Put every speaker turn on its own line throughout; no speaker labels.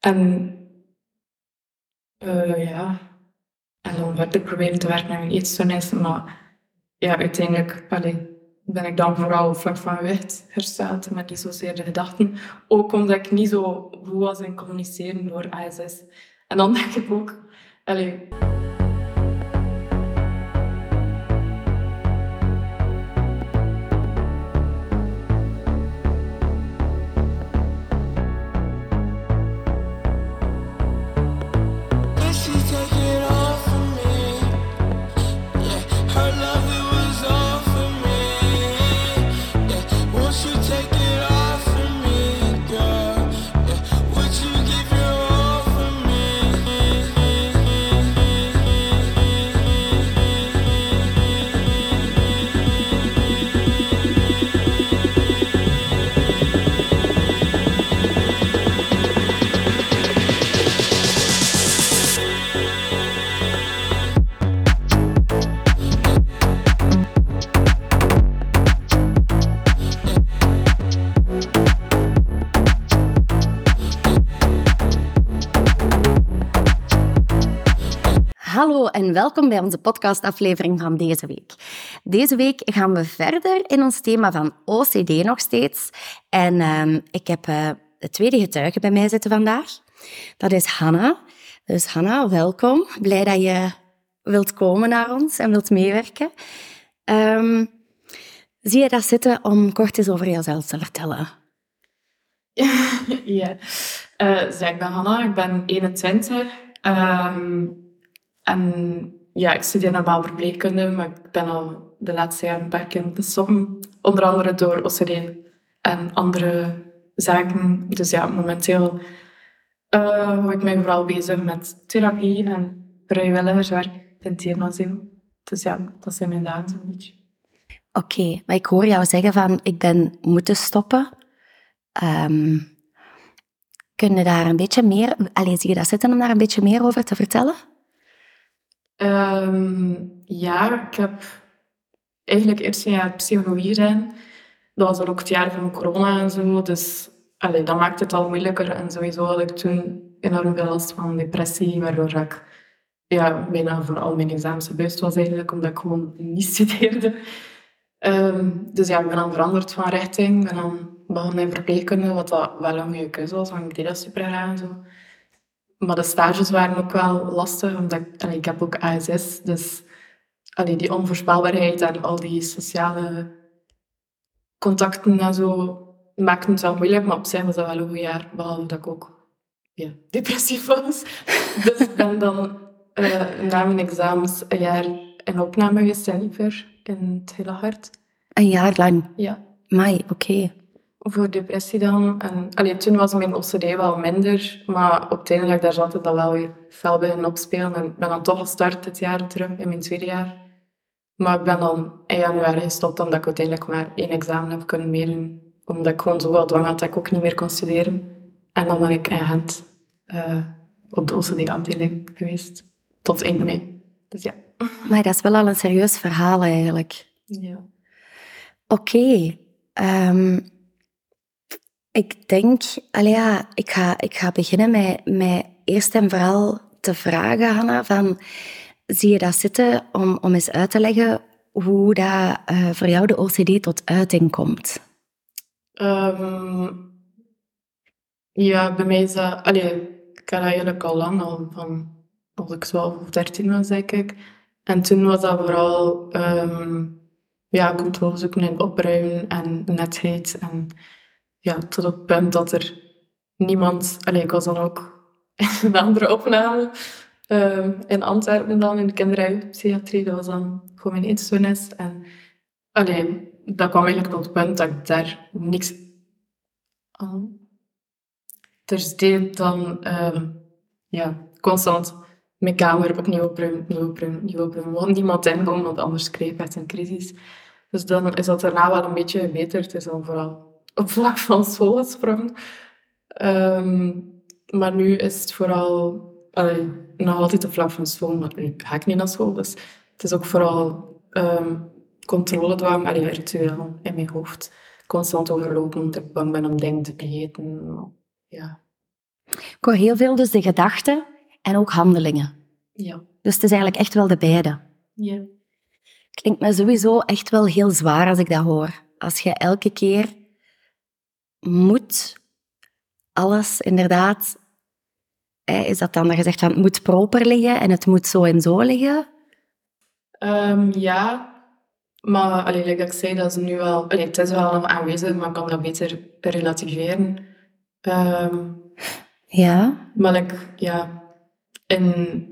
En uh, ja, en dan verder proberen te werken aan mijn eetstoornis. Maar ja, uiteindelijk allee, ben ik dan vooral vlak van gewicht hersteld, met niet zozeer gedachten. Ook omdat ik niet zo goed was in communiceren door ASS. En dan denk ik ook, allee,
welkom bij onze podcastaflevering van deze week. Deze week gaan we verder in ons thema van OCD nog steeds. En ehm, ik heb uh, de tweede getuige bij mij zitten vandaag. Dat is Hanna. Dus Hanna, welkom. Blij dat je wilt komen naar ons en wilt meewerken. Um, zie je dat zitten om kort eens over jezelf te vertellen?
ja, uh, ik ben Hanna, ik ben 21. Um, en ja, ik studeer normaal verpleegkunde, maar ik ben al de laatste jaren een paar keer bestoppen. Onder andere door OCD en andere zaken. Dus ja, momenteel uh, ik mij vooral bezig met therapie en vrijwilligerswerk in het themaziel. Dus ja, dat zijn mijn dagen zo'n beetje.
Oké, maar ik hoor jou zeggen van, ik ben moeten stoppen. Um, kun je daar een beetje meer... Allez, zie je dat zitten om daar een beetje meer over te vertellen?
Um, ja, ik heb eigenlijk eerst een jaar psychologie gedaan. Dat was ook het jaar van corona en zo. Dus allee, dat maakt het al moeilijker. En sowieso had ik toen enorm veel last van depressie, waardoor ik ja, bijna voor al mijn examens gebuist was eigenlijk, omdat ik gewoon niet studeerde. Um, dus ja, ik ben dan veranderd van richting. Ik ben dan begonnen in verpleegkunde, wat wel een goede keuze was, want ik deed dat super graag en zo. Maar de stages waren ook wel lastig, omdat ik, ik heb ook ASS, dus allee, die onvoorspelbaarheid en al die sociale contacten en zo maakten het wel moeilijk, maar op zich was dat wel een goed jaar, behalve dat ik ook ja, depressief was. dus ik ben dan uh, na mijn examens een jaar in opname geweest in in het hele hart.
Een jaar lang?
Ja.
Mai, oké
voor depressie dan. En, allee, toen was mijn OCD wel minder, maar op het einde daar zat dat wel weer fel beginnen opspelen. En ik ben dan toch gestart dit jaar terug, in mijn tweede jaar. Maar ik ben dan in januari gestopt, omdat ik uiteindelijk maar één examen heb kunnen meedoen. Omdat ik gewoon zo wel dwang had dat ik ook niet meer kon studeren. En dan ben ik in Gent uh, op de OCD-afdeling geweest. Tot 1 mei. Dus ja.
Maar dat is wel al een serieus verhaal eigenlijk.
Ja.
Oké. Okay. Ehm, ik denk, ja, ik, ga, ik ga beginnen met, met eerst en vooral te vragen, Hanna, van, zie je dat zitten om, om eens uit te leggen hoe dat, uh, voor jou de OCD tot uiting komt?
Um, ja, bij mij is dat... Allee, ik had eigenlijk al lang, al van als ik 12 of 13 was, denk ik. En toen was dat vooral um, ja, controle zoeken en opruimen en netheid en ja, tot het punt dat er niemand... Allee, ik was dan ook in een andere opname uh, in Antwerpen dan, in de kinderpsychiatrie. Dat was dan voor mijn eetstoornis. En allee, dat kwam eigenlijk tot het punt dat ik daar niks aan... Dus deed dan uh, ja, constant mijn kamer opnieuw opruimen, opnieuw opruimen, opnieuw opruimen. Want niemand in, want anders kreeg ik echt een crisis. Dus dan is dat daarna wel een beetje gebeterd. Het dan vooral op vlak van school. Um, maar nu is het vooral allee, nog altijd op vlak van school, maar nu ga ik niet naar school. Dus het is ook vooral um, controledwang, allee, virtueel in mijn hoofd. Constant overlopen, omdat ik bang ben om dingen te vergeten. Ja.
Ik hoor heel veel dus de gedachten en ook handelingen.
Ja.
Dus het is eigenlijk echt wel de beide.
Ja.
Klinkt me sowieso echt wel heel zwaar als ik dat hoor. Als je elke keer moet alles inderdaad... hè, Is dat dan dat je zegt van het moet proper liggen en het moet zo en zo liggen?
Ehm, ja, maar allee, like ik zei, dat is nu wel, allee, het is wel aanwezig, maar ik kan dat beter relativeren. Ehm,
Ja.
maar like, ja, in,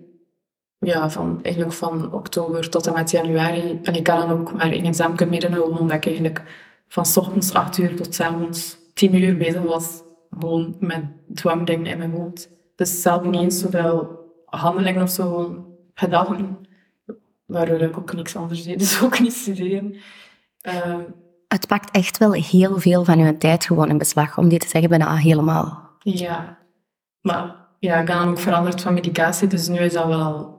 ja, van, eigenlijk van oktober tot en met januari, en ik kan dan ook maar één examen meedoen, omdat ik eigenlijk van 's ochtends 8 uur tot 's avonds 10 uur bezig was, gewoon met dwangdingen in mijn hoofd. Dus zelf niet eens zoveel handelingen of zo, gewoon gedachten. Waardoor ik ook niks anders deed, dus ook niet studeren. Ehm,
Het pakt echt wel heel veel van je tijd gewoon in beslag, om die te zeggen bijna helemaal.
ja, maar ja, ik ben ook veranderd van medicatie, dus nu is dat wel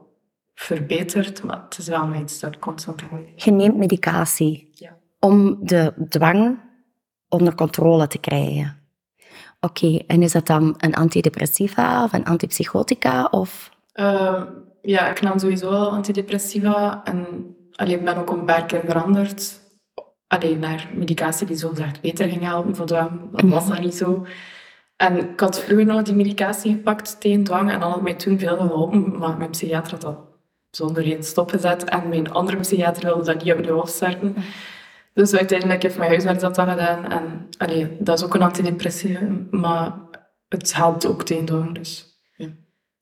verbeterd, maar het is wel iets dat constant.
Je neemt medicatie
Ja.
om de dwang onder controle te krijgen. Oké, en is dat dan een antidepressiva of een antipsychotica? Of...
Ehm, ja, ik nam sowieso al antidepressiva en allee, ik ben ook een paar keer veranderd. Alleen naar medicatie die zo echt beter ging helpen voor dwang. Dat was dat niet zo. En ik had vroeger nog die medicatie gepakt tegen dwang en dat had mij toen veel geholpen, maar mijn psychiater had dat zonder reden stopgezet en mijn andere psychiater wilde dat niet opnieuw opstarten. Dus uiteindelijk heeft mijn huisarts dat dan gedaan en allee, dat is ook een antidepressiva, maar het helpt ook tegen dwang, dus ja.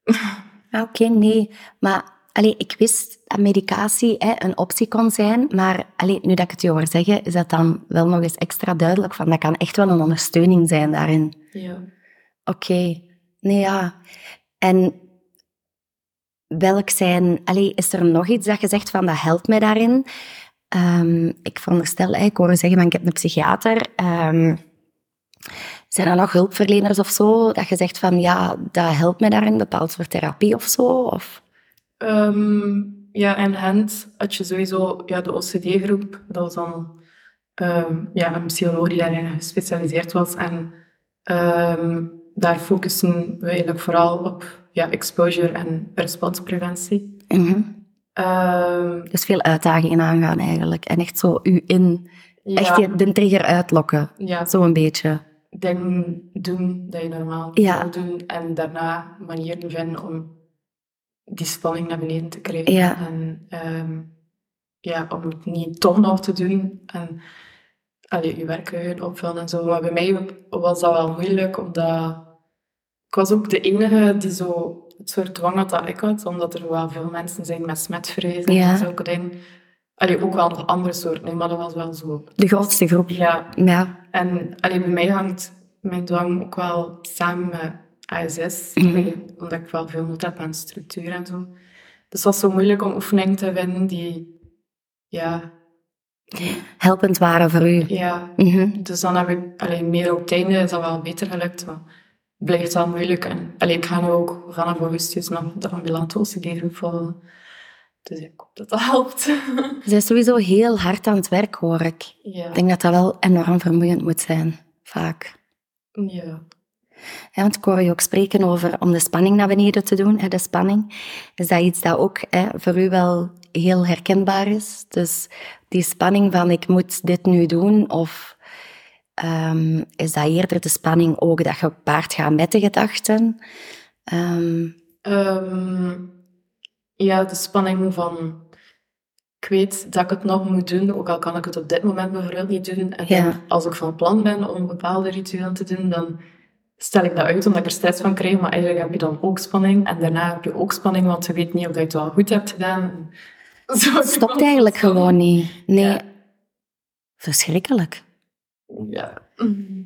Ah, Oké, nee. Maar allee, ik wist dat medicatie hè, een optie kon zijn, maar allee, nu dat ik het je hoor zeggen, is dat dan wel nog eens extra duidelijk van dat kan echt wel een ondersteuning zijn daarin.
ja.
Oké, nee ja. En welk zijn... Allee, is er nog iets dat je zegt van dat helpt mij daarin? Ehm, ik veronderstel, ik hoor zeggen van ik heb een psychiater. Ehm, zijn er nog hulpverleners of zo dat je zegt van ja, dat helpt mij daarin, bepaald soort therapie of zo? Of...
Ehm, ja, en Hand had je sowieso ja, de OCD-groep. Dat was dan ja, een psycholoog die daarin gespecialiseerd was. En daar focussen we eigenlijk vooral op ja, exposure en responspreventie.
Mhm.
Ehm,
Dus veel uitdagingen aangaan eigenlijk. En echt zo u in,
ja,
echt je- de trigger uitlokken.
ja,
Zo een beetje.
dingen doen dat je normaal
Ja.
zou doen. En daarna manieren vinden om die spanning naar beneden te krijgen.
Ja.
En ehm, ja, om het niet toch nog te doen. En allee, je werkgeheugen opvullen en zo. Maar bij mij was dat wel moeilijk, omdat ik was ook de enige die zo het soort dwang dat ik had. Omdat er wel veel mensen zijn met smetvrees
Ja.
en zulke dingen. Allee, ook wel nog andere soorten, maar dat was wel zo.
De grootste groep.
Ja,
Ja.
en alleen bij mij hangt mijn dwang ook wel samen met ASS,
Mhm.
omdat ik wel veel nood heb aan structuur en zo. Dus het was zo moeilijk om oefeningen te vinden die, ja,
Helpend waren voor u.
ja.
Mhm.
Dus dan heb ik alleen meer op het einde is dat wel beter gelukt, maar blijft wel moeilijk. En alleen ik ga nu ook vanaf augustus nog de ambulante OCD-groep volgen. Dus ik hoop dat dat helpt.
Ze is sowieso heel hard aan het werk, hoor ik.
ja.
Ik denk dat dat wel enorm vermoeiend moet zijn, vaak.
ja.
Ja, want ik hoor je ook spreken over om de spanning naar beneden te doen, hè, de spanning. Is dat iets dat ook hè, voor u wel heel herkenbaar is? Dus die spanning van ik moet dit nu doen, of ehm, is dat eerder de spanning ook dat je gepaard gaat met de gedachten? Ehm,
Ehm, ja, de spanning van... Ik weet dat ik het nog moet doen, ook al kan ik het op dit moment bijvoorbeeld niet doen. En
Ja.
als ik van plan ben om bepaalde rituelen te doen, dan stel ik dat uit omdat ik er stress van krijg. Maar eigenlijk heb je dan ook spanning. En daarna heb je ook spanning, want je weet niet of je het wel goed hebt gedaan. Zo,
het stopt eigenlijk gewoon niet. Nee,
Ja.
verschrikkelijk.
Ja.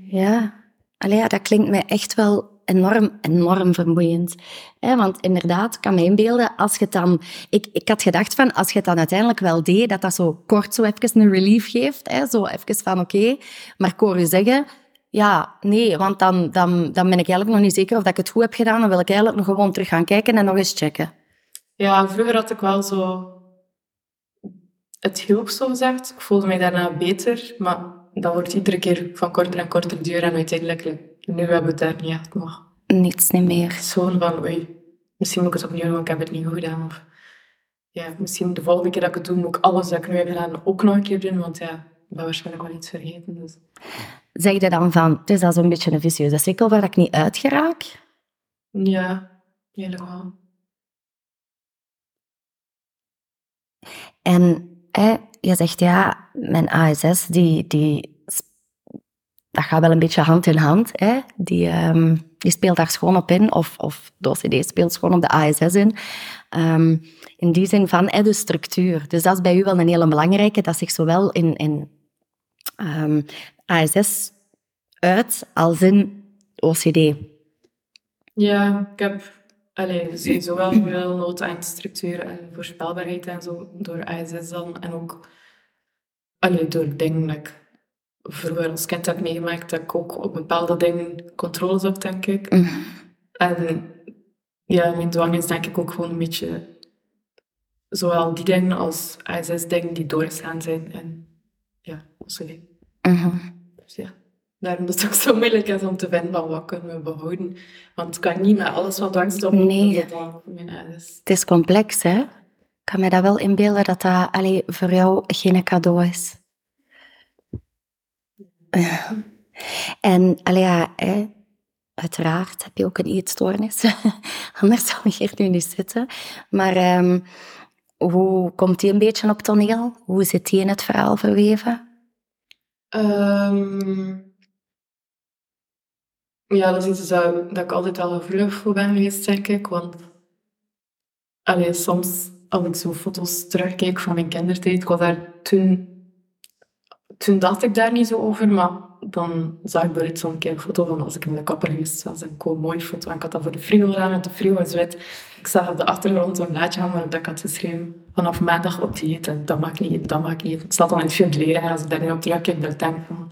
Ja, Allee, ja, dat klinkt mij echt wel enorm, enorm vermoeiend. Hè, want inderdaad, ik kan me inbeelden, als je het dan... Ik, ik had gedacht van, als je het dan uiteindelijk wel deed, dat dat zo kort zo even een relief geeft. Hè, zo even van, oké. Maar ik hoor je zeggen, ja, nee, want dan, dan, dan ben ik eigenlijk nog niet zeker of dat ik het goed heb gedaan. Dan wil ik eigenlijk nog gewoon terug gaan kijken en nog eens checken.
Ja, vroeger had ik wel zo... Het hielp, zo gezegd. Ik voelde mij daarna beter, maar dat wordt iedere keer van korter en korter duur. En uiteindelijk, nu hebben we het daar niet echt nog.
Niets niet meer.
Gewoon van, oei, misschien moet ik het opnieuw doen, want ik heb het niet goed gedaan. Of ja, misschien de volgende keer dat ik het doe, moet ik alles dat ik nu heb gedaan ook nog een keer doen, want ja, ik ben waarschijnlijk wel iets vergeten. Dus.
Zeg je dan van, het is dat zo'n beetje een vicieuze cirkel waar ik niet uit geraak?
Ja, helemaal.
En hè, je zegt, ja, mijn ASS, die, die, dat gaat wel een beetje hand in hand. Hè? Die, ehm, die speelt daar schoon op in, of, of de OCD speelt schoon op de ASS in. Ehm, in die zin van hè, de structuur. Dus dat is bij u wel een hele belangrijke, dat zich zowel in, in um, ASS uit als in OCD.
Ja, ik heb allee, sowieso wel veel nood aan structuur en voorspelbaarheid en zo door ASS dan. En ook allee, door dingen als kind heb meegemaakt, dat ik ook op bepaalde dingen controle zocht, denk ik.
Mhm.
En ja, mijn dwang is denk ik ook gewoon een beetje zowel die dingen als ASS-dingen die doorgestaan zijn. En ja, OCD.
Mhm.
Dus ja, daarom dat het ook zo moeilijk is om te vinden van wat kunnen we behouden. Want ik kan niet met alles wat dwang stoppen.
Nee.
mijn ASS.
Het is complex, hè? Ik kan me dat wel inbeelden dat dat allee, voor jou geen cadeau is. Ja. En allee, ja, hè, uiteraard heb je ook een eetstoornis. Anders zou je hier nu niet zitten. Maar ehm, hoe komt die een beetje op toneel? Hoe zit die in het verhaal verweven?
Ehm, ja, dat is iets dat, dat ik altijd al gevoelig voor ben geweest, denk ik. Want allee, soms, als ik zo foto's terugkijk van mijn kindertijd, ik was daar toen... Toen dacht ik daar niet zo over, maar dan zag ik bijvoorbeeld zo'n keer een foto van als ik in de kapper geweest was. Een cool mooie foto. En ik had dat voor de frigo gedaan, en de frigo was wit. Ik zag op de achtergrond zo'n blaadje hangen waarop ik had geschreven vanaf maandag op dieet. En dat mag niet, dat mag niet. Het staat dan in het field leren. En als ik daar nu op terugkijk, dan denk ik van...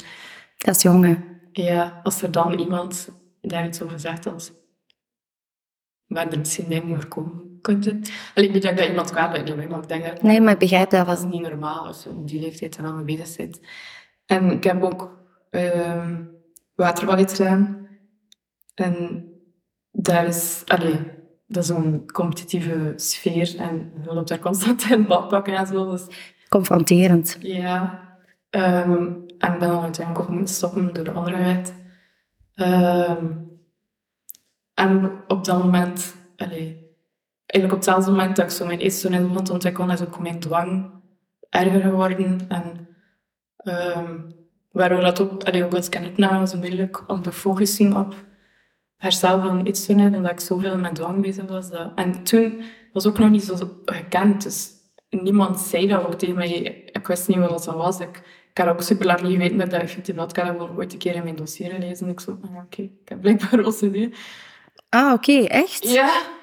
Dat is jongen.
Ja, als er dan iemand daar iets over zegt, als waar er misschien dingen over komen. Het... Alleen niet dat ik dat iemand kwaad ben, maar ik denk dat
Nee, maar ik begrijp dat was...
niet normaal als je op die leeftijd en dan bezig bent. En ik heb ook ehm waterballet gedaan. En daar is, allee, dat is een competitieve sfeer en je loopt daar constant in badpakken en zo. Dus
confronterend.
ja. Ehm, en ik ben dan uiteindelijk ook moeten stoppen door de andere wet. Ehm, en op dat moment, allee, eigenlijk op hetzelfde moment dat ik zo mijn eetstoornis begon te ontwikkelen, is ook mijn dwang erger geworden. En ehm waardoor dat ook, allee, ook als kindertnaam zo moeilijk om te focussen op herstel van eetstoornis, omdat ik zoveel met dwang bezig was. Dat, en toen was ook nog niet zo gekend, dus niemand zei dat ook tegen mij. Ik wist niet wat dat was. Ik, ik had ook super lang niet geweten dat ik effectief had. Ik had dat ooit een keer in mijn dossier gelezen. Ik zo, ah, oké, ik heb blijkbaar OCD.
Ah, oké, echt?
Ja.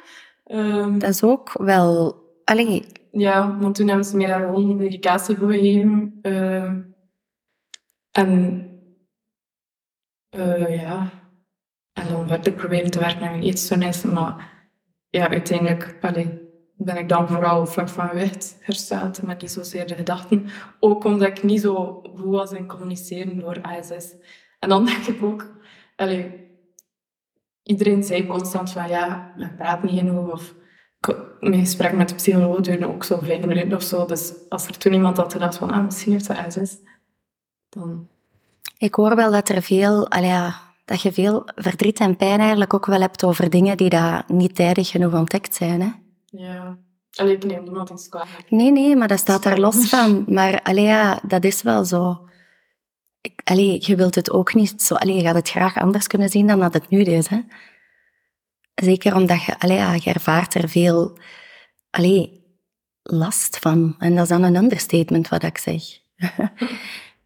Ehm,
Dat is ook wel... Allee,
ja, want toen hebben ze mij daar gewoon medicatie voor gegeven. Ehm, en eh, ja, en dan werd ik proberen te werken aan mijn eetstoornis. Maar ja, uiteindelijk allee, ben ik dan vooral vlak van gewicht hersteld, maar niet zozeer de gedachten. Ook omdat ik niet zo goed was in communiceren door ASS. En dan denk ik ook, allee, iedereen zei constant van ja, ik praat niet genoeg. Of mijn gesprek met de psycholoog duurde ook zo vijf minuten of zo. Dus als er toen iemand had gedacht van ah, misschien heeft ze ASS, dan
ik hoor wel dat er veel... Ja, dat je veel verdriet en pijn eigenlijk ook wel hebt over dingen die daar niet tijdig genoeg ontdekt zijn, hè?
ja. Allee, ik neem niemand eens kwalijk.
Nee, nee, maar dat staat daar los van. Maar allee, ja, dat is wel zo. Ik, allee, je wilt het ook niet zo... Allee, je gaat het graag anders kunnen zien dan dat het nu is, hè? Zeker omdat je... Allee, ja, je ervaart er veel... Allee, last van. En dat is dan een understatement wat ik zeg.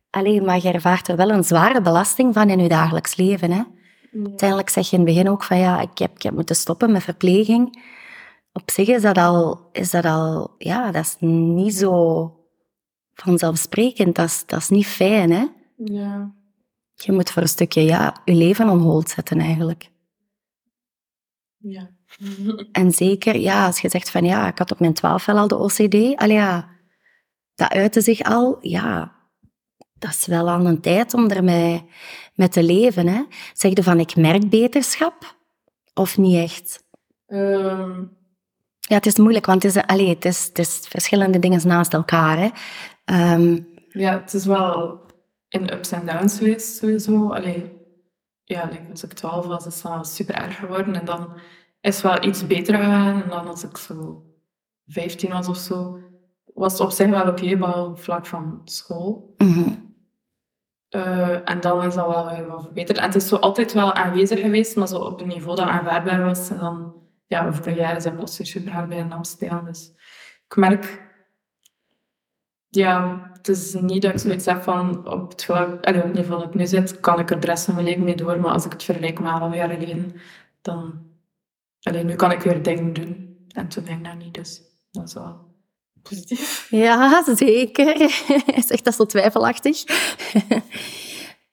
allee, maar je ervaart er wel een zware belasting van in je dagelijks leven, hè? Uiteindelijk zeg je in het begin ook van ja, ik heb, ik heb moeten stoppen met verpleging. Op zich is dat al, is dat al ja, dat is niet zo vanzelfsprekend. Dat is, dat is niet fijn, hè?
Ja.
Je moet voor een stukje ja, je leven on hold zetten eigenlijk.
Ja.
En zeker, ja, als je zegt van ja, ik had op mijn twaalf wel al de OCD. Al ja, dat uitte zich al, ja, dat is wel al een tijd om ermee mee te leven. Hè. Zeg je van ik merk beterschap. Of niet echt?
Ehm,
Ja, het is moeilijk, want het is, allee, het is, het is verschillende dingen naast elkaar. Hè. Ehm,
ja, het is wel in ups en downs geweest, sowieso. Allee, ja, like, als ik 12 was, is het wel super erg geworden. En dan is het wel iets beter gegaan. En dan als ik zo 15 was of zo, was het op zich wel oké, behalve op vlak van school.
mhm.
Eh, en dan is dat wel weer wat verbeterd. En het is zo altijd wel aanwezig geweest, maar zo op een niveau dat aanvaardbaar was. En dan, ja, over de jaren zijn we super hard bij een afspelen. Dus ik merk, ja, het is niet dat ik zoiets van op het, niveau dat ik nu zit, kan ik er de rest van mijn leven mee door. Maar als ik het vergelijk met een jaren geleden, dan, nu kan ik weer dingen doen. En toen ging dat niet, dus dat is wel positief.
Ja, zeker. Zegt dat zo twijfelachtig.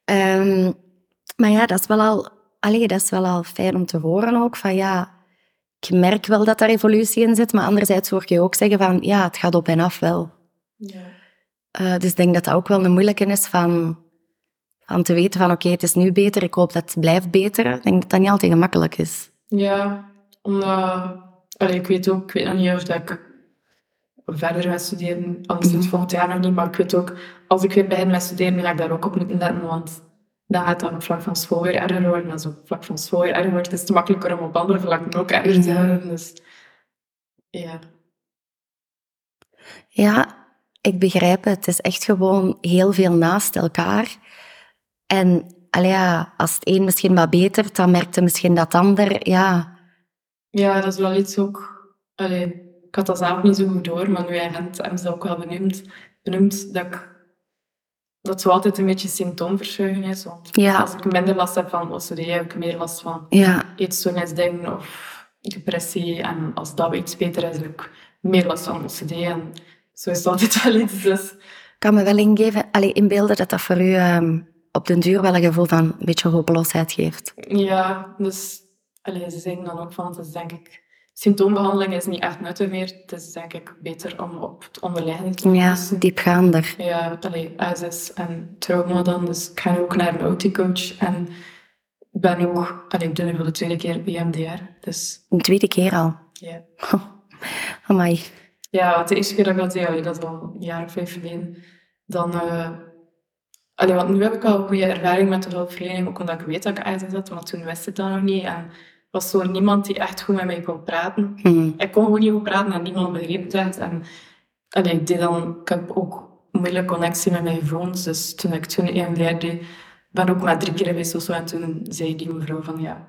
Ehm, maar ja, dat is wel al, allee, dat is wel al fijn om te horen ook. Van ja, ik merk wel dat daar evolutie in zit, maar anderzijds hoor je ook zeggen van ja, het gaat op en af wel.
Ja.
Eh, dus ik denk dat dat ook wel een moeilijke is van, van te weten van oké, het is nu beter, ik hoop dat het blijft beter. Ik denk dat dat niet altijd gemakkelijk is.
Ja, omdat... allee, ik weet ook, ik weet nog niet of dat ik verder ga studeren, anders het volgend jaar nog niet, maar ik weet ook, als ik weer begin met studeren, ga ik daar ook op moeten letten, want dan gaat dat op vlak van school weer erger worden, en als het op vlak van school weer erger wordt, is het makkelijker om op andere vlakken ook erger te worden, dus... Ja.
Ja, ik begrijp het. Het is echt gewoon heel veel naast elkaar. En allee, ja, als het een misschien wat beter, dan merkte misschien dat ander. Ja,
Ja, dat is wel iets ook... Allee, ik had dat zelf niet zo goed door, maar nu jij bent, hebben ze ook wel benoemd, benoemd dat ik... Dat het zo altijd een beetje symptoomverschuiving is. Want
Ja.
als ik minder last heb van OCD, heb ik meer last van
ja,
eetstoornisdingen of depressie. En als dat iets beter is, heb ik meer last van OCD. En zo is het altijd wel iets. Dus
ik kan me wel ingeven, allee, inbeelden dat dat voor u ehm, op den duur wel een gevoel van een beetje hopeloosheid geeft.
ja, dus allee, ze zeggen dan ook van, het is denk ik, symptoombehandeling is niet echt nuttig meer. Het is denk ik beter om op het onderliggende te
Ja, diepgaander.
Ja, allee, ASS en trauma dan. Dus ik ga ook naar een OT-coach. En ik ben ook, allee, ik doe nu voor de tweede keer BMDR. Dus
Een tweede keer al.
ja.
Amai.
Ja, de eerste keer dat ik dat deed, dat al een jaar of vijf geleden, dan... allee, want nu heb ik al een goede ervaring met de hulpverlening, ook omdat ik weet dat ik ASS had, want toen wist ik dat nog niet. En er was zo niemand die echt goed met mij kon praten.
Hm.
Ik kon gewoon niet goed praten en niemand begreep het. En allee, ik, deed dan, ik heb ook moeilijk connectie met mijn gevoelens, dus toen ik toen EMDR deed, ben ook maar drie keer geweest of zo, en toen zei die mevrouw van, ja,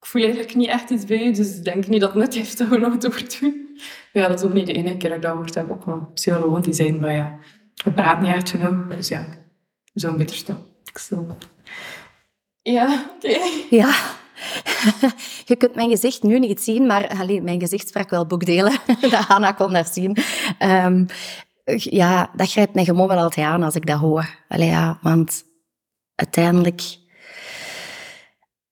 ik voel eigenlijk niet echt iets bij je, dus ik denk niet dat het nut heeft om er nog door te doen. Ja, dat is ook niet de enige keer dat ik dat gehoord heb. Ook wel psychologen die zeiden van ja, we praten niet echt genoeg. Dus ja, zo beter stil. Ik stil. Ja, oké.
Ja. Je kunt mijn gezicht nu niet zien, maar allee, mijn gezicht sprak wel boekdelen. dat Hanna kon dat zien. Ehm, ja, dat grijpt mij gewoon wel altijd aan als ik dat hoor. Allee, ja, want uiteindelijk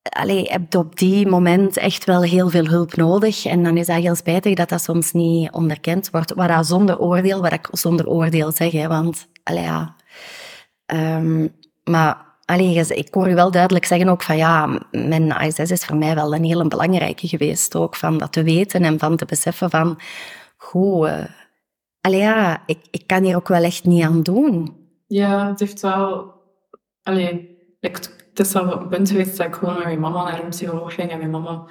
allee, heb je op die moment echt wel heel veel hulp nodig. En dan is dat heel spijtig dat dat soms niet onderkend wordt. Wat dat zonder oordeel, wat ik zonder oordeel zeg. Hè, want, allee, ja... Ehm, maar allee, ik hoor je wel duidelijk zeggen ook van ja, mijn ASS is voor mij wel een hele belangrijke geweest. Ook van dat te weten en van te beseffen van... Goed, eh, ja, ik, ik kan hier ook wel echt niet aan doen.
Ja, het heeft wel... Allee, ik, het is wel een punt geweest dat ik gewoon met mijn mama naar een psycholoog ging. En mijn mama...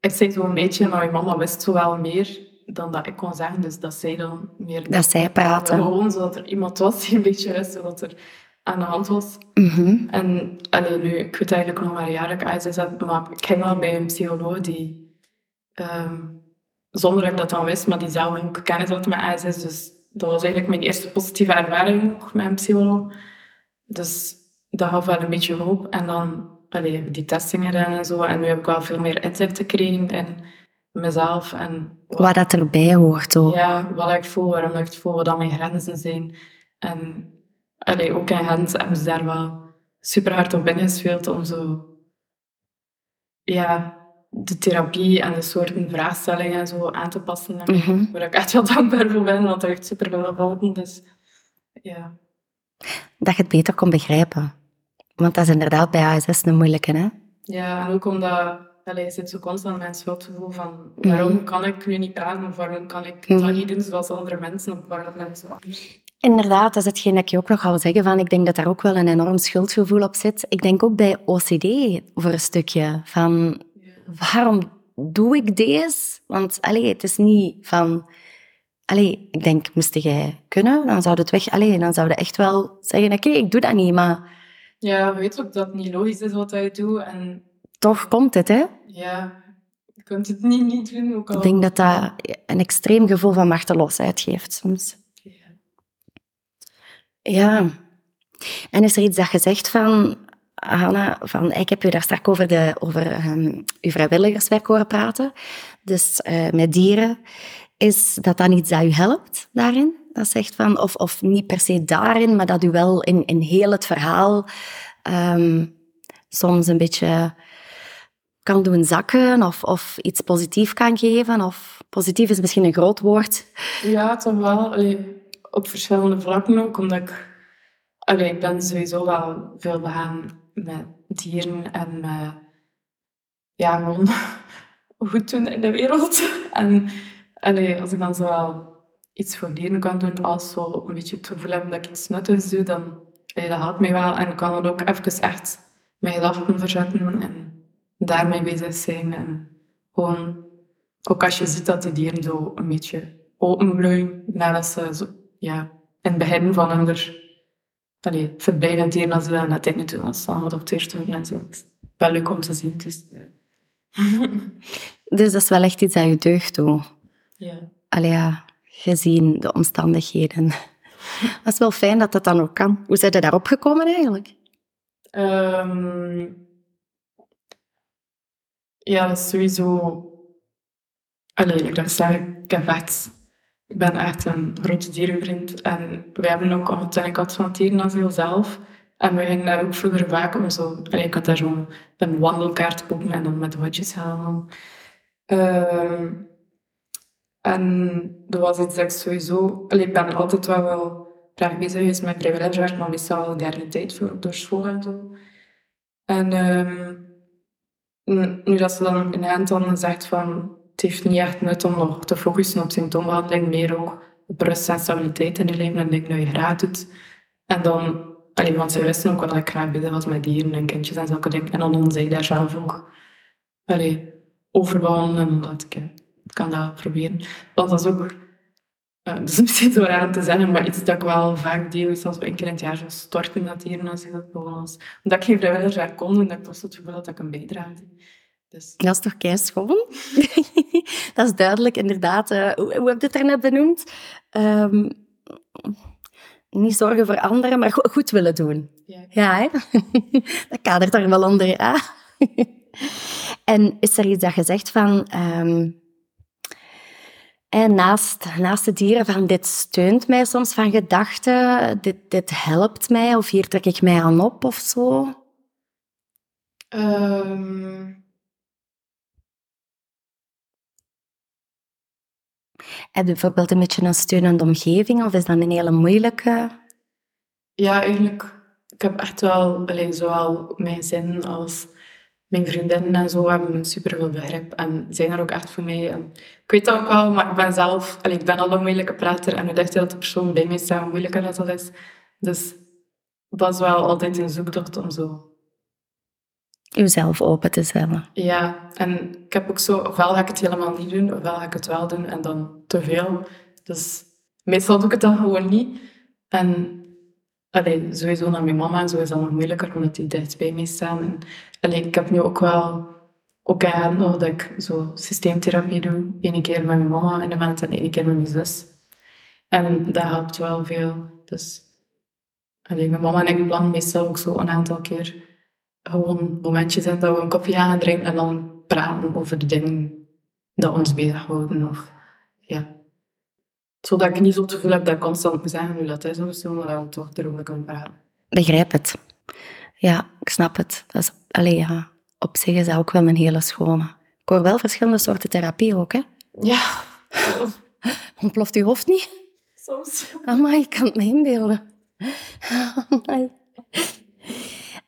Ik zei een beetje, maar mijn mama wist zo wel meer dan dat ik kon zeggen. Dus dat zij dan meer...
Dat zij praten.
Gewoon zodat er iemand was die een beetje wist wat er aan de hand was.
Mhm.
En allee, nu, ik weet eigenlijk nog maar een jaar dat ik ASS heb, maar ik ging wel bij een psycholoog die, ehm, zonder dat ik dat dan wist, maar die zelf ook kennis had met ASS. Dus dat was eigenlijk mijn eerste positieve ervaring met een psycholoog. Dus dat gaf wel een beetje hoop. En dan allee, heb ik die testing gedaan en zo. En nu heb ik wel veel meer inzicht gekregen in mezelf. En
Wat dat erbij hoort ook.
ja, wat ik voel, waarom ik het voel, wat dan mijn grenzen zijn. En allee, ook in Gent hebben ze daar wel super hard op ingespeeld om zo... Ja, de therapie en de soorten vraagstellingen en zo aan te passen. En
Mhm.
Waar ik echt wel dankbaar voor ben, want dat heeft super veel geholpen. Dus ja.
Dat je het beter kon begrijpen. Want dat is inderdaad bij ASS een moeilijke, hè?
Ja, en ook omdat allee, je zit zo constant met een schuldgevoel van waarom kan ik nu niet praten of waarom kan ik
Mhm.
dat niet doen zoals andere mensen of waarom mensen
Inderdaad, dat is hetgeen dat ik je ook nog wil zeggen. Van, ik denk dat daar ook wel een enorm schuldgevoel op zit. Ik denk ook bij OCD voor een stukje. Van, waarom doe ik deze? Want allee, het is niet van... Allee, ik denk, moest jij kunnen, dan zou het weg... Allee, dan zou je echt wel zeggen, oké, ik doe dat niet, maar
Ja, weet ook dat het niet logisch is wat je doet en
toch komt het, hè?
ja, je kunt het niet niet doen. Ook al...
Ik denk dat dat een extreem gevoel van machteloosheid geeft soms.
Ja.
Ja. En is er iets dat je zegt van, Hanna, van, ik heb u daar straks over, de, over ehm, uw vrijwilligerswerk horen praten, dus eh, met dieren. Is dat dan iets dat u helpt daarin? Zegt van, of, of niet per se daarin, maar dat u wel in, in heel het verhaal ehm, soms een beetje kan doen zakken of, of iets positief kan geven? Of positief is misschien een groot woord.
Ja, toch wel. Op verschillende vlakken ook, omdat ik... Allee, ik ben sowieso wel veel begaan met dieren en met... Ja, gewoon goed doen in de wereld. En allee, als ik dan zo wel iets voor dieren kan doen, als zo een beetje het gevoel heb dat ik iets nuttigs doe, dan allee, dat helpt mij wel. En ik kan dan ook even echt mijn gedachten verzetten en daarmee bezig zijn. En gewoon, ook als je ziet dat de dieren zo een beetje openbloeien, nadat ze zo, ja, in het begin van hun allee, verblijden dieren als ze dat net doen, als ze allemaal op het eerste en zo. Het is Wel leuk om te zien. Dus,
Dus dat is wel echt iets dat je deugd doet.
ja.
Allee, ja, gezien de omstandigheden. Dat is wel fijn dat dat dan ook kan. Hoe zijn je daarop gekomen eigenlijk?
Ehm, ja, dat is sowieso... Allee, ik ik. Ik ben echt een grote dierenvriend. En wij hebben ook al een kat van dierenasiel zelf. En we gingen daar ook vroeger vaak om zo... Allee, ik had daar een wandelkaart kopen en dan met gaan. Ehm, en dat was iets dat ik sowieso... Ik ben altijd wel wel graag bezig geweest met vrijwilligerswerk, maar meestal wel derde tijd voor, door school en zo. En ehm, nu dat ze dan in dan zegt van het heeft niet echt nut om nog te focussen op symptoombehandeling, meer ook op rust en stabiliteit in je leven en dingen dat je graag doet. En dan, allee, want ze wisten ook wel dat ik graag bezig was met dieren en kindjes en zulke dingen. En dan zei ik daar zelf ook allee, over behandelen, omdat ik, eh, ik kan dat proberen. Want dat is ook, eh, dat is misschien zo raar om te zeggen, maar iets dat ik wel vaak deel, is als we één keer in het jaar zo storten dat dieren als ik dat gewoon als, omdat ik geen vrijwilligerswerk kon doen, dat ik toch het gevoel had dat ik een bijdrage. Dus,
Dat is toch keischoon? dat is duidelijk, inderdaad. eh, hoe, hoe heb je het er net benoemd? Ehm, niet zorgen voor anderen, maar go- goed willen doen.
ja.
Ja, hè? dat kadert er wel onder, en is er iets dat je zegt van... ehm, en naast, naast de dieren van dit steunt mij soms van gedachten, dit, dit helpt mij of hier trek ik mij aan op of zo?
Ehm,
Heb je bijvoorbeeld een beetje een steunende omgeving of is dat een hele moeilijke?
Ja, eigenlijk. Ik heb echt wel, alleen zowel mijn zin als mijn vriendinnen en zo hebben super veel begrip en zijn er ook echt voor mij. En ik weet dat ook wel, maar ik ben zelf, ik ben al een moeilijke prater en ik dacht dat de persoon bij mij staat hoe moeilijker dat dat is. Dus dat is wel altijd een zoektocht om zo.
Jezelf open te stellen.
Ja, en ik heb ook zo, ofwel ga ik het helemaal niet doen, ofwel ga ik het wel doen en dan te veel. Dus meestal doe ik het dan gewoon niet. En allee, sowieso naar mijn mama en zo is dat nog moeilijker, omdat die dicht bij mij staan. En, ik heb nu ook wel ook aan dat ik zo systeemtherapie doe. Eén keer met mijn mama in de maand en één keer met mijn zus. En dat helpt wel veel. Dus allee, mijn mama en ik plannen meestal ook zo een aantal keer gewoon momentjes in dat we een kopje gaan drinken en dan praten over de dingen dat ons bezighouden. Of, ja. Zodat ik niet zo het gevoel heb dat ik constant moet zeggen hoe dat is of zo, maar dat we toch erover kunnen praten.
Begrijp het. Ja, ik snap het. Dat is, allee, ja, op zich is dat ook wel een hele schone. Ik hoor wel verschillende soorten therapie ook, hè?
Ja,
Ontploft uw hoofd niet?
soms.
Amai, ik kan het me inbeelden.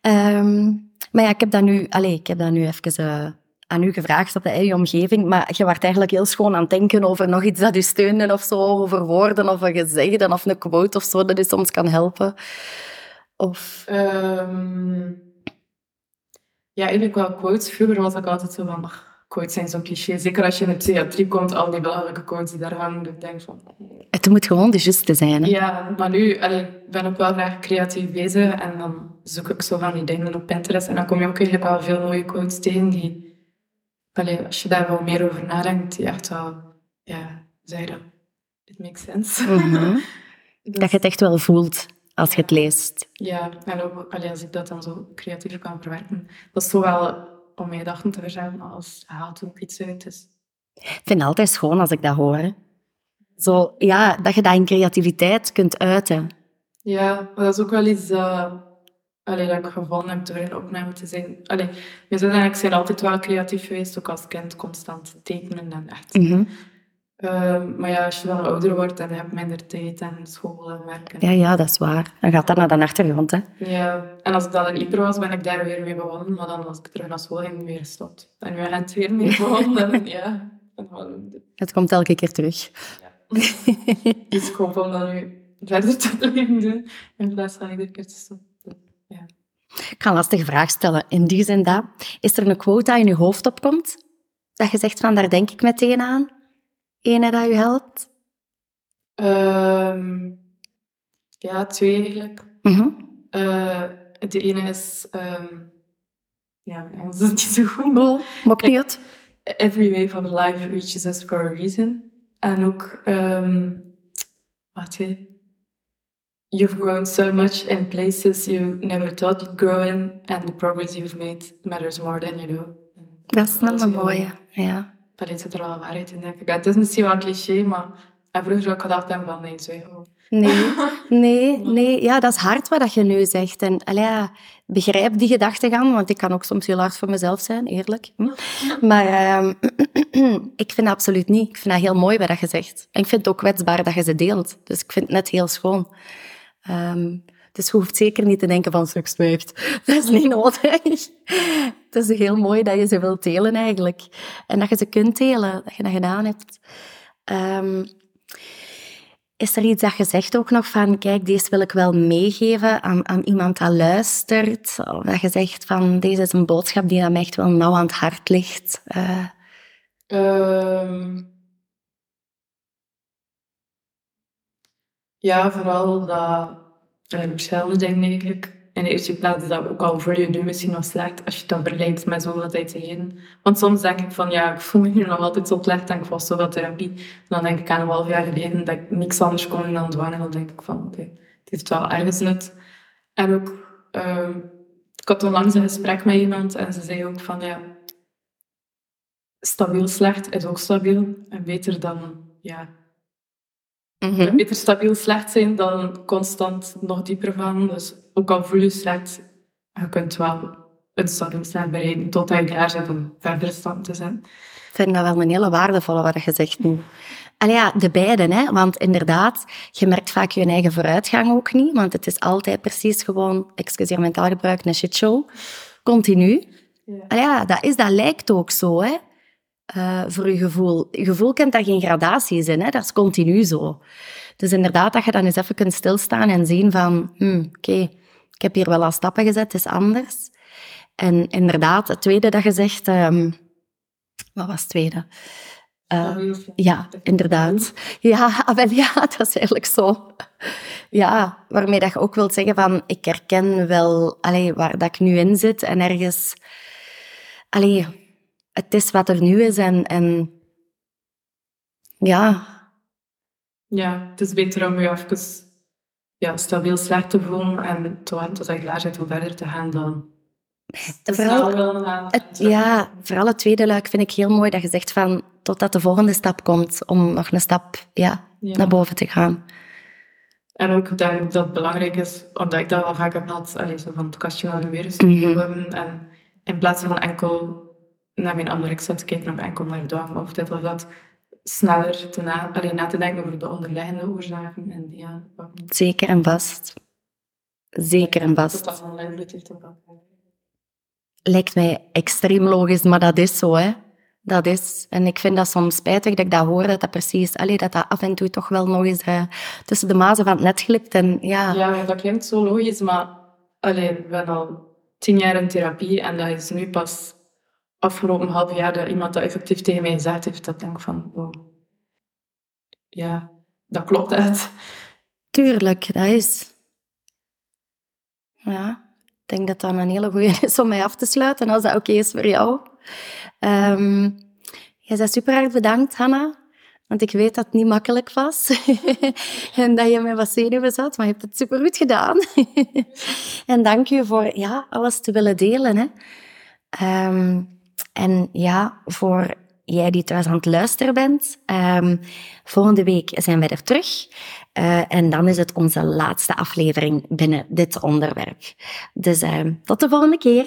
Ehm, maar ja, ik heb dat nu, allez, ik heb dat nu even eh, aan u gevraagd had, hè, je omgeving, maar je werd eigenlijk heel schoon aan het denken over nog iets dat u steunde of zo, over woorden of een gezegde of een quote of zo, dat u soms kan helpen? Of...
Ehm, ja, eigenlijk wel quotes. Vroeger was ik altijd zo van, quotes zijn zo'n cliché. Zeker als je in de psychiatrie komt, al die belangrijke quotes die daar hangen, ik denk van...
Het moet gewoon de juiste zijn, hè?
Ja, maar nu allee, ben ik wel graag creatief bezig en dan zoek ik zo van die dingen op Pinterest en dan kom je ook eigenlijk wel veel mooie quotes tegen die, allee, als je daar wel meer over nadenkt, die echt wel, ja, zeg dat, it makes sense.
Mhm.
Dus-
Dat je het echt wel voelt als je het leest.
Ja, en ook allee, als ik dat dan zo creatief kan verwerken, dat is zo wel om mijn gedachten te verzamelen als haalt ook iets uit. Dus
Ik vind het altijd schoon als ik dat hoor. hè. Zo, ja, dat je dat in creativiteit kunt uiten.
Ja, maar dat is ook wel iets dat, allee, dat ik gevonden heb door in opname te zijn. Allee, je zou zeggen, ik ben altijd wel creatief geweest, ook als kind constant tekenen en echt.
Mhm.
Ehm, maar ja, als je dan ouder wordt en je hebt minder tijd en school en werk. en-
Ja, ja, dat is waar. Dan gaat dat naar de achtergrond, hè.
Ja, en als ik dan in Ypres was, ben ik daar weer mee begonnen. Maar dan als ik terug naar school ging, weer gestopt. En nu ben ik weer mee begonnen. En ja, en
Het komt elke keer terug.
dus ik hoop om dat nu verder te blijven doen. In plaats van iedere keer te stoppen. Ja.
Ik ga een lastige vraag stellen. In die zin dat, is er een quote die in je hoofd opkomt? Dat je zegt van, daar denk ik meteen aan? Ene dat je helpt?
Ehm, ja, twee eigenlijk.
Mhm.
Eh, de ene is... ehm ja, mijn Engels is niet zo goed. maar-
Oh, maakt niet uit.
Every wave of life reaches us for a reason. En ook, ehm wacht even. You've grown so much in places you never thought you'd grow in, and the progress you've made matters more than you know.
Dat is
Dat
een mooie, ja.
Daar zit er wel waarheid in, denk ik. Het is misschien wel een cliché, maar en vroeger ik gedacht hebben van nee, zo.
Nee, nee, nee. Ja, dat is hard wat dat je nu zegt. En ja, begrijp die gedachtegang, want ik kan ook soms heel hard voor mezelf zijn, eerlijk. Hm. Maar ehm, ik vind dat absoluut niet. Ik vind dat heel mooi wat dat je zegt. En ik vind het ook kwetsbaar dat je ze deelt. Dus ik vind het net heel schoon. Ehm, dus je hoeft zeker niet te denken van seks zwijgt. Dat is niet nodig. Het is heel mooi dat je ze wilt delen eigenlijk. En dat je ze kunt delen, dat je dat gedaan hebt. Ehm, is er iets dat je zegt ook nog van, kijk, deze wil ik wel meegeven aan, aan iemand dat luistert? Of dat je zegt van, deze is een boodschap die aan mij echt wel nauw aan het hart ligt. Eh,
Ehm, ja, vooral dat eh, hetzelfde denk eigenlijk. In de eerste plaats is dat ook al voor je nu misschien nog slecht als je dat vergelijkt met zoveel tijd geleden. Want soms denk ik van ja, ik voel me hier nog altijd zo slecht en ik was zoveel therapie. Dan denk ik aan een half jaar geleden dat ik niks anders kon doen dan. En dan denk ik van oké, het heeft wel ergens nut. En ook, ehm, ik had onlangs een gesprek met iemand en ze zei ook van ja, stabiel slecht is ook stabiel. En beter dan, ja,
mhm.
beter stabiel slecht zijn dan constant nog dieper gaan. Dus ook al voel je slecht, je kunt wel een stabiel slecht bereiken totdat je klaar bent om verder stand te zijn.
Ik vind dat wel een hele waardevolle wat je zegt nu. Allee, ja, de beide, hè. Want inderdaad, je merkt vaak je eigen vooruitgang ook niet. Want het is altijd precies gewoon, excuseer mijn taalgebruik, een shitshow. Continu.
Ja.
Allee, ja, dat, is, dat lijkt ook zo, hè. Eh, voor je gevoel. Je gevoel kent daar geen gradaties in, hè. Dat is continu zo. Dus inderdaad, dat je dan eens even kunt stilstaan en zien van... hmm, Oké, ik heb hier wel al stappen gezet, het is anders. En inderdaad, het tweede dat je zegt... ehm, wat was het tweede? Eh, ja, inderdaad. Ja, ah, wel, ja, dat is eigenlijk zo. Ja, waarmee dat je ook wilt zeggen van, ik herken wel allee, waar dat ik nu in zit en ergens... Allee, het is wat er nu is en... en ja,
Ja, het is beter om je even ja, stabiel slecht te voelen en te wachten tot je klaar bent om verder te gaan dan te
Vooral
snel willen gaan.
het, ja, vooral het tweede luik vind ik heel mooi dat je zegt van, totdat de volgende stap komt, om nog een stap ja,
Ja.
naar boven te gaan.
En ook denk ik dat het belangrijk is, omdat ik dat wel vaak heb gehad, allee, zo van het kastje naar de wereld
Mhm.
worden. En in plaats van enkel naar mijn anorexia te kijken, of enkel naar dwang of dit of dat, sneller te na, allee, na te denken over de onderliggende oorzaken. En ja,
Zeker en vast. Zeker en vast.
dat een invloed op elkaar.
lijkt mij extreem logisch, maar dat is zo, hè. Dat is. En ik vind dat soms spijtig dat ik dat hoor, dat dat precies, allee, dat dat af en toe toch wel nog eens uh, tussen de mazen van het net glipt. En, ja.
ja, dat klinkt zo logisch, maar allee, ik ben al tien jaar in therapie en dat is nu pas afgelopen half jaar dat iemand dat effectief tegen mij gezegd heeft, dat ik denk van, oh, ja, dat klopt echt.
Tuurlijk, dat is. Ja, ik denk dat dat een hele goede is om mij af te sluiten, als dat oké is voor jou. Um, jij bent super hard bedankt, Hanna. Want ik weet dat het niet makkelijk was. en dat je met wat zenuwen zat, maar je hebt het super goed gedaan. en dank je voor ja, alles te willen delen. Hè. Um, en ja, voor jij die thuis aan het luisteren bent, um, volgende week zijn wij er terug. Uh, en dan is het onze laatste aflevering binnen dit onderwerp. Dus uh, tot de volgende keer.